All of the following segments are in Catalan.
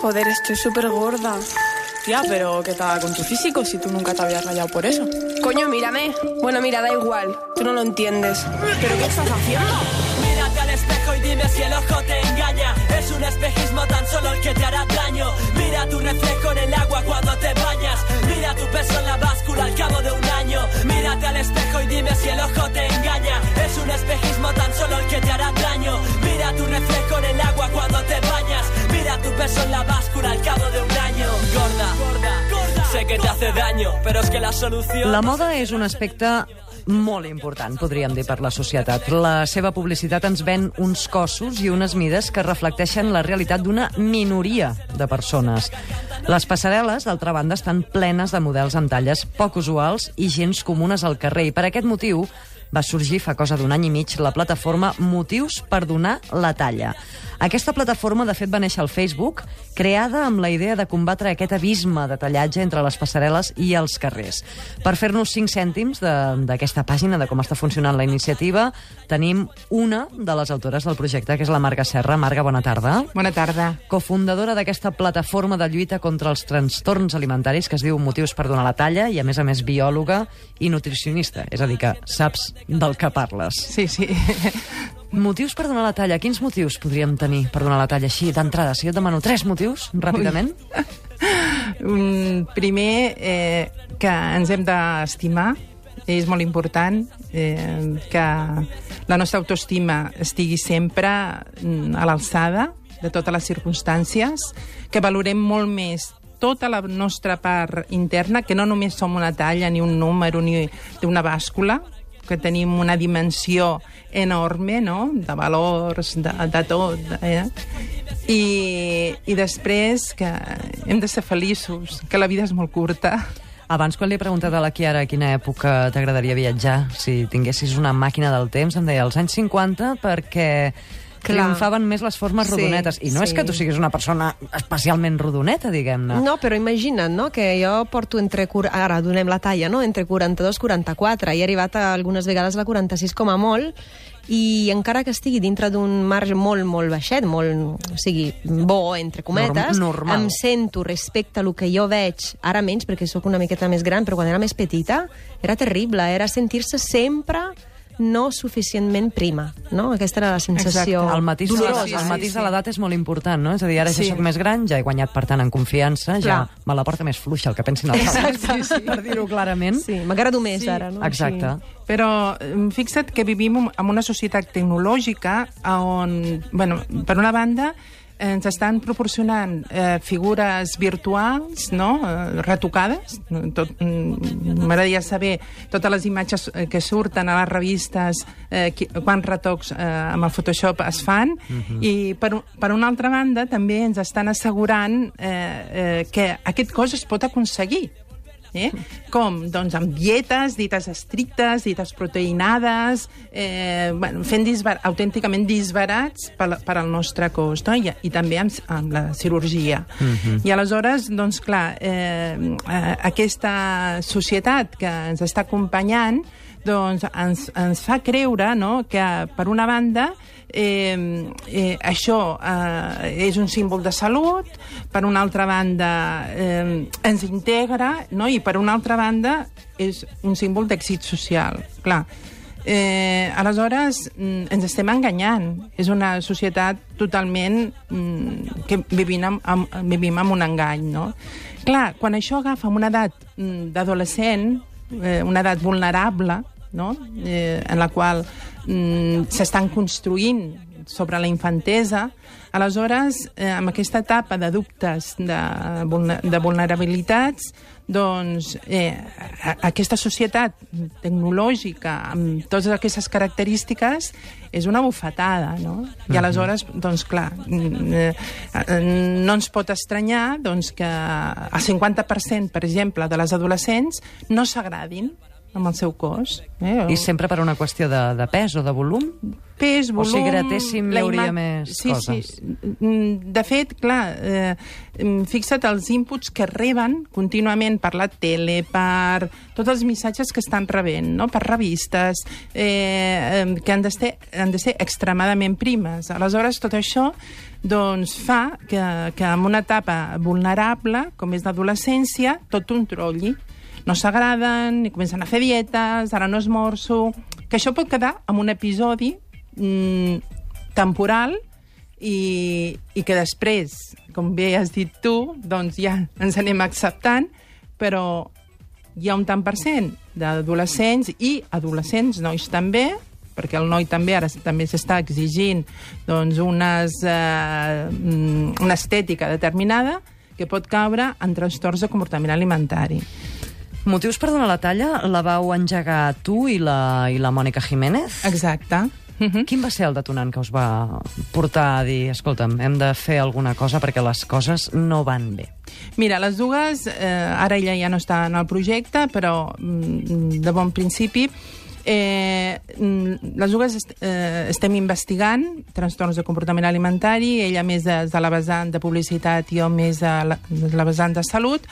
Joder, estoy súper gorda. Tía, pero ¿qué tal con tu físico si tú nunca te habías rayado por eso? Coño, mírame. Bueno, mira, da igual. Tú no lo entiendes. ¿Pero qué estás haciendo? Mírate al espejo y dime si el ojo te engaña. Es un espejismo tan solo el que te hará daño. Mira tu reflejo en el agua cuando te bañas. Mira tu peso en la báscula al cabo de un año. Mírate al espejo y dime si el ojo te engaña. Es un espejismo tan solo hace daño, pero es que la solución. La moda és un aspecte molt important, podríem dir, per la societat. La seva publicitat ens ven uns cossos i unes mides que reflecteixen la realitat d'una minoria de persones. Les passarel·les, d'altra banda, estan plenes de models amb talles poc usuals i gens comunes al carrer. I per aquest motiu va sorgir fa cosa d'un any i mig la plataforma Motius per donar la talla. Aquesta plataforma, de fet, va néixer al Facebook, creada amb la idea de combatre aquest abisme de tallatge entre les passarel·les i els carrers. Per fer-nos 5 cèntims de- d'aquesta pàgina, de com està funcionant la iniciativa, tenim una de les autores del projecte, que és la Marga Serra. Marga, bona tarda. Bona tarda. Cofundadora d'aquesta plataforma de lluita contra els trastorns alimentaris que es diu Motius per donar la talla i, a més a més, biòloga i nutricionista. És a dir, que saps del que parles. Sí, sí. Motius per donar la talla. Quins motius podríem tenir per donar la talla així d'entrada? Si jo et demano tres motius, ràpidament. Un primer, eh, que ens hem d'estimar, és molt important eh, que la nostra autoestima estigui sempre mm, a l'alçada de totes les circumstàncies, que valorem molt més tota la nostra part interna, que no només som una talla, ni un número, ni una bàscula, que tenim una dimensió enorme, no?, de valors, de, de tot, eh? I, I després que hem de ser feliços, que la vida és molt curta. Abans, quan li he preguntat a la Chiara a quina època t'agradaria viatjar, si tinguessis una màquina del temps, em deia els anys 50 perquè Clar. triomfaven més les formes Sí, rodonetes. I no és sí. que tu siguis una persona especialment rodoneta, diguem-ne. No, però imagina't, no?, que jo porto entre... Ara donem la talla, no?, entre 42 i 44. I he arribat a, algunes vegades a la 46 com a molt, i encara que estigui dintre d'un marge molt, molt baixet, molt, o sigui, bo, entre cometes, Norm- normal. em sento respecte a lo que jo veig, ara menys, perquè sóc una miqueta més gran, però quan era més petita, era terrible, era sentir-se sempre no suficientment prima, no? Aquesta era la sensació Exacte. El matís, dolorosa. el sí, matís sí. de l'edat és molt important, no? És a dir, ara ja Sí. sóc més gran, ja he guanyat, per tant, en confiança, ja Clar. me la porta més fluixa, el que pensin els altres, sí, sí. per dir-ho clarament. Sí, m'agrada més Sí, ara, no? Exacte. Però em, fixa't que vivim en una societat tecnològica on, bueno, per una banda, ens estan proporcionant eh, figures virtuals, no?, eh, retocades. Tot, mm, M'agradaria saber totes les imatges eh, que surten a les revistes, eh, qui, quants retocs eh, amb el Photoshop es fan, i per, per una altra banda també ens estan assegurant eh, eh, que aquest cos es pot aconseguir. Eh? Com? Doncs amb dietes, dietes estrictes, dietes proteïnades, eh, bueno, fent disbar autènticament disbarats per, per al nostre cos, no? I, i també amb, amb la cirurgia. I aleshores, doncs clar, eh, eh, aquesta societat que ens està acompanyant doncs ens, ens fa creure no, que, per una banda, eh, eh, això eh, és un símbol de salut, per una altra banda eh, ens integra, no? i per una altra banda és un símbol d'èxit social. Clar, eh, aleshores mm, ens estem enganyant. És una societat totalment mm, que vivim amb, amb, vivim amb un engany, no? Clar, quan això agafa una edat mm, d'adolescent, eh, una edat vulnerable, no? eh, en la qual mm, s'estan construint sobre la infantesa, aleshores, eh, amb aquesta etapa de dubtes, de, de vulnerabilitats, doncs eh, aquesta societat tecnològica amb totes aquestes característiques és una bufetada, no? I aleshores, doncs clar, eh, no ens pot estranyar doncs, que el 50%, per exemple, de les adolescents no s'agradin amb el seu cos. Eh? I sempre per una qüestió de, de pes o de volum? pes, volum... O si gratéssim hi hauria ima- més sí, coses. Sí, Mm, De fet, clar, eh, mm, fixa't els inputs que reben contínuament per la tele, per tots els missatges que estan rebent, no? per revistes, eh, que han de, ser, han de ser extremadament primes. Aleshores, tot això doncs, fa que, que en una etapa vulnerable, com és l'adolescència, tot un trolli no s'agraden, i comencen a fer dietes, ara no esmorzo... Que això pot quedar en un episodi mm, temporal i, i que després, com bé has dit tu, doncs ja ens anem acceptant, però hi ha un tant per cent d'adolescents i adolescents, nois també, perquè el noi també ara també s'està exigint doncs, unes, eh, mm, una estètica determinada que pot caure en trastorns de comportament alimentari. Motius per donar la talla la vau engegar tu i la, i la Mònica Jiménez? Exacte. Mhm. Quin va ser el detonant que us va portar a dir escolta'm, hem de fer alguna cosa perquè les coses no van bé? Mira, les dues, eh, ara ella ja no està en el projecte, però mm, de bon principi, eh, mm, les dues est eh, estem investigant trastorns de comportament alimentari, ella més de, de la vessant de publicitat i jo més de la, de la vessant de salut,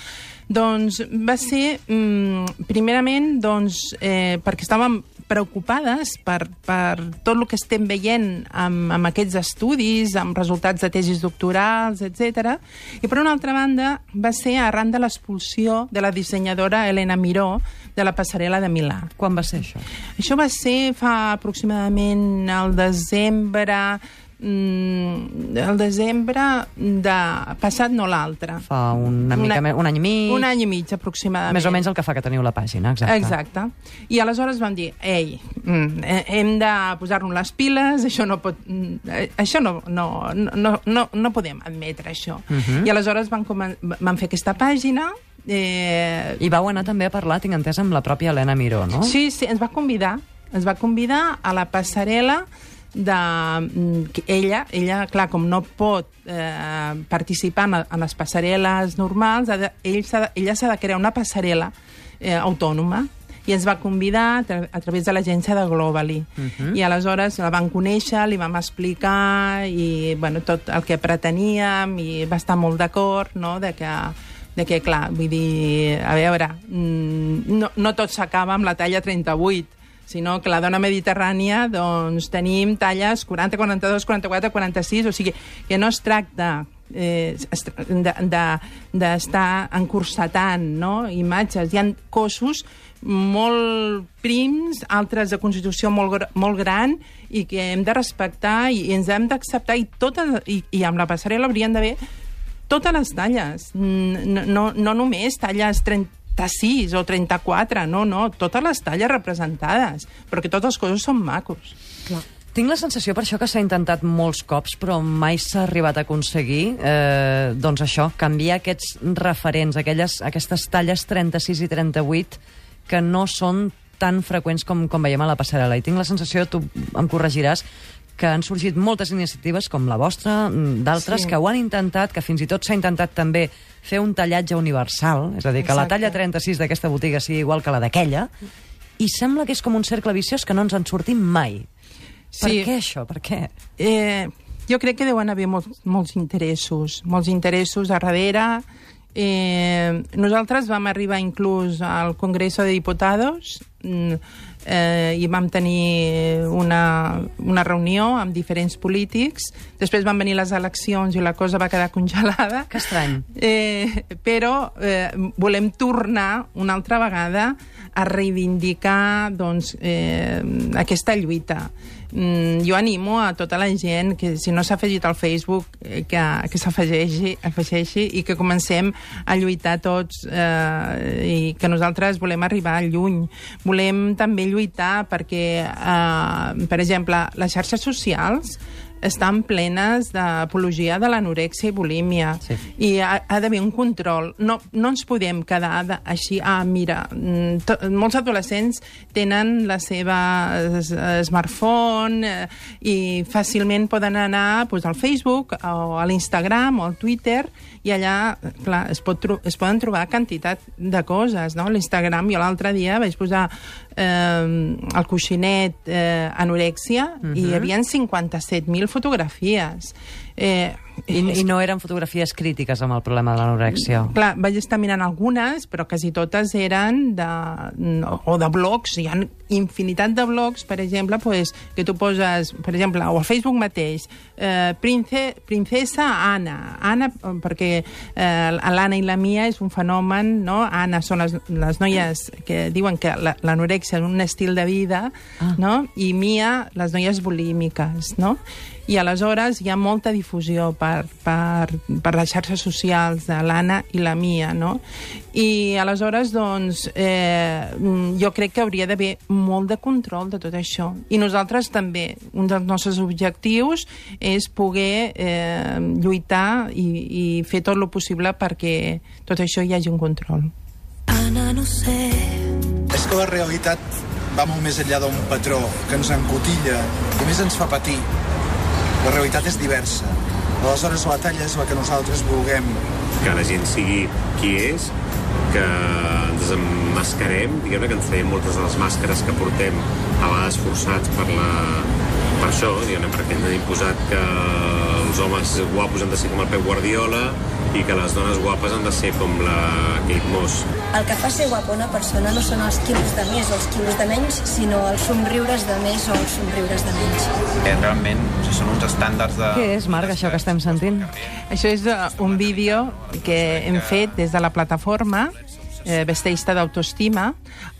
doncs va ser, mm, primerament, doncs, eh, perquè estàvem preocupades per, per tot el que estem veient amb, amb aquests estudis, amb resultats de tesis doctorals, etc. I per una altra banda va ser arran de l'expulsió de la dissenyadora Elena Miró de la passarel·la de Milà. Quan va ser això? Això va ser fa aproximadament al desembre mm, el desembre de passat no l'altre. Fa una mica més, un any i mig. Un any i mig, aproximadament. Més o menys el que fa que teniu la pàgina, exacte. Exacte. I aleshores vam dir, ei, mm, eh, hem de posar-nos les piles, això no pot... mm, Això no, no, no, no, no podem admetre això. Mhm. Uh -huh. I aleshores van, van fer aquesta pàgina, eh, I vau anar també a parlar, tinc entès, amb la pròpia Helena Miró, no? Sí, sí, ens va convidar. Ens va convidar a la passarel·la de mm, que ella, ella, clar, com no pot eh, participar en, en les passarel·les normals, de, ell de, ella s'ha de crear una passarel·la eh, autònoma i ens va convidar a, tra a través de l'agència de Globally. Uh -huh. I aleshores la van conèixer, li vam explicar i bueno, tot el que preteníem i va estar molt d'acord no? de que de que, clar, vull dir, a veure, mm, no, no tot s'acaba amb la talla 38, sinó que la dona mediterrània doncs, tenim talles 40, 42, 44, 46, o sigui que no es tracta eh, d'estar de, de, encursetant no? imatges. Hi ha cossos molt prims, altres de constitució molt, molt gran i que hem de respectar i, i ens hem d'acceptar i, tota, i, i amb la passarel·la haurien d'haver totes les talles, no, no, no només talles 36 o 34, no, no, totes les talles representades, perquè tots els cossos són macos. Tinc la sensació per això que s'ha intentat molts cops, però mai s'ha arribat a aconseguir, eh, doncs això, canviar aquests referents, aquelles, aquestes talles 36 i 38, que no són tan freqüents com, com veiem a la passarel·la. I tinc la sensació, tu em corregiràs, que han sorgit moltes iniciatives com la vostra, mm, d'altres Sí. que ho han intentat, que fins i tot s'ha intentat també fer un tallatge universal, és a dir, que la Exacte. talla 36 d'aquesta botiga sigui igual que la d'aquella, i sembla que és com un cercle viciós que no ens en sortim mai. Per Sí. què això? Per què? Eh, jo crec que deuen haver molts, molts interessos, molts interessos a darrere. Eh, nosaltres vam arribar inclús al Congreso de Diputados mm, eh, i vam tenir una, una reunió amb diferents polítics. Després van venir les eleccions i la cosa va quedar congelada. Que estrany. Eh, però eh, volem tornar una altra vegada a reivindicar doncs, eh, aquesta lluita. Mm, jo animo a tota la gent que si no s'ha afegit al Facebook eh, que, que s'afegeixi afegeixi i que comencem a lluitar tots eh, i que nosaltres volem arribar lluny. Volem també lluitar perquè, eh, per exemple, les xarxes socials estan plenes d'apologia de l'anorèxia i bulímia. Sí. I ha, ha d'haver un control. No, no ens podem quedar de, així, ah, mira, mm, to, molts adolescents tenen la seva es, smartphone eh, i fàcilment poden anar pues, al Facebook o a l'Instagram o al Twitter i allà, clar, es, pot es poden trobar quantitat de coses, no? L'Instagram, jo l'altre dia vaig posar eh, el coixinet eh, anorèxia uh -huh. i hi havia 57.000 fotografies. Eh, I, I no eren fotografies crítiques amb el problema de l'anorèxia. Clar, vaig estar mirant algunes, però quasi totes eren de, o de blogs. Hi ha infinitat de blogs, per exemple, pues, que tu poses, per exemple, o al Facebook mateix, eh, prince, princesa Anna. Anna, perquè eh, l'Anna i la Mia és un fenomen, no? Anna són les, les noies que diuen que la- l'anorèxia és un estil de vida, Ah. no? I Mia, les noies bulímiques, no? I aleshores hi ha molta difusió per, per, per les xarxes socials de l'Anna i la Mia, no? I aleshores, doncs, eh, jo crec que hauria d'haver molt de control de tot això. I nosaltres també, un dels nostres objectius és poder eh, lluitar i, i fer tot el possible perquè tot això hi hagi un control. Anna, no sé. És que la realitat va molt més enllà d'un patró que ens encotilla i més ens fa patir. La realitat és diversa. Aleshores la talla és la que nosaltres vulguem. que la gent sigui qui és, que ens desemmascarem, diguem-ne que ens traiem moltes de les màscares que portem a vegades forçats per la per això, diguem-ne, perquè ens han imposat que els homes guapos han de ser com el Pep Guardiola i que les dones guapes han de ser com la Kate Moss. El que fa ser guapa una persona no són els quilos de més o els quilos de menys, sinó els somriures de més o els somriures de menys. Eh, realment o sigui, són uns estàndards de... Què és, Marc, això que estem sentint? Això és uh, un vídeo que hem fet des de la plataforma eh, Vesteista d'Autoestima,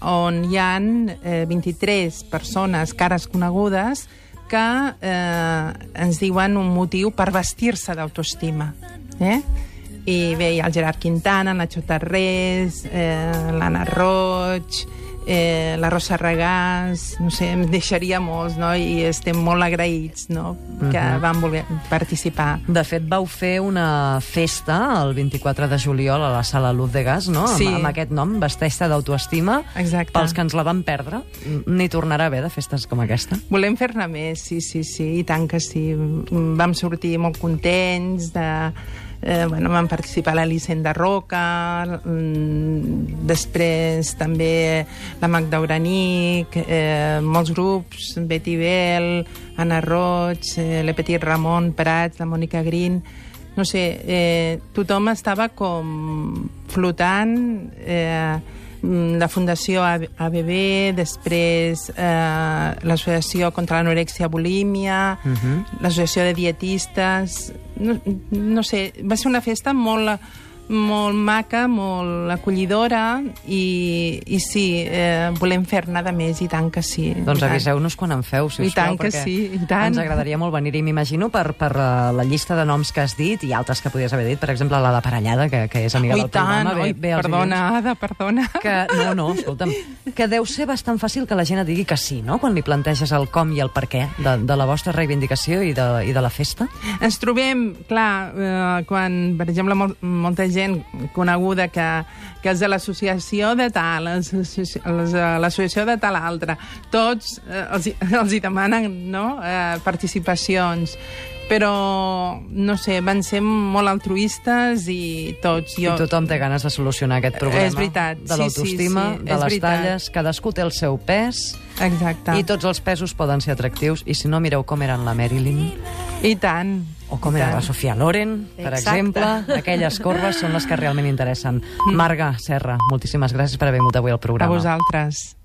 on hi han eh, 23 persones, cares conegudes, que eh, ens diuen un motiu per vestir-se d'autoestima. Eh? I bé, hi ha el Gerard Quintana, Nacho Tarrés, eh, l'Anna Roig, eh, la Rosa Regàs, no sé, em deixaria molts, no? I estem molt agraïts, no?, que van voler participar. De fet, vau fer una festa el 24 de juliol a la sala Luz de Gas, no? Sí. Amb, amb aquest nom, Vestesta d'autoestima. Exacte. Pels que ens la van perdre, n'hi tornarà a haver de festes com aquesta. Volem fer-ne més, sí, sí, sí, i tant que sí. Vam sortir molt contents de... Eh, bueno, vam participar l'Elisenda Roca, mm, després també la Magda Uranic, eh, molts grups, Betty Bell, Anna Roig, eh, Le Petit Ramon Prats, la Mònica Green... No sé, eh, tothom estava com flotant... Eh, la Fundació ABB, després eh, l'Associació contra l'Anorèxia Bulímia, uh -huh. l'Associació de Dietistes... No, no sé, va ser una festa molt, molt maca, molt acollidora i, i sí, eh, volem fer-ne de més i tant que sí. Doncs tant. aviseu-nos quan en feu, si us I tant plau, que sí, i tant. ens agradaria molt venir-hi. M'imagino per, per uh, la llista de noms que has dit i altres que podies haver dit, per exemple, la de Parellada, que, que és amiga Ui, del tant, programa. oi, Ve, ve els perdona. Ada, perdona. Que, no, no, escolta'm, que deu ser bastant fàcil que la gent et digui que sí, no?, quan li planteges el com i el per què de, de la vostra reivindicació i de, i de la festa. Ens trobem, clar, eh, quan, per exemple, mol, molta gent coneguda que, que és de l'associació de tal, l'associació de de tal altra, tots eh, els, els hi demanen no? eh, participacions però, no sé, van ser molt altruistes i tots... Jo... I tothom té ganes de solucionar aquest problema. És veritat, De sí, l'autoestima, sí, sí, de és les veritat. talles, cadascú té el seu pes Exacte. i tots els pesos poden ser atractius i si no, mireu com eren la Marilyn I tant. o com era la Sofia Loren, per Exacte. exemple. Aquelles corbes són les que realment interessen. Marga Serra, moltíssimes gràcies per haver vingut avui al A programa. vosaltres.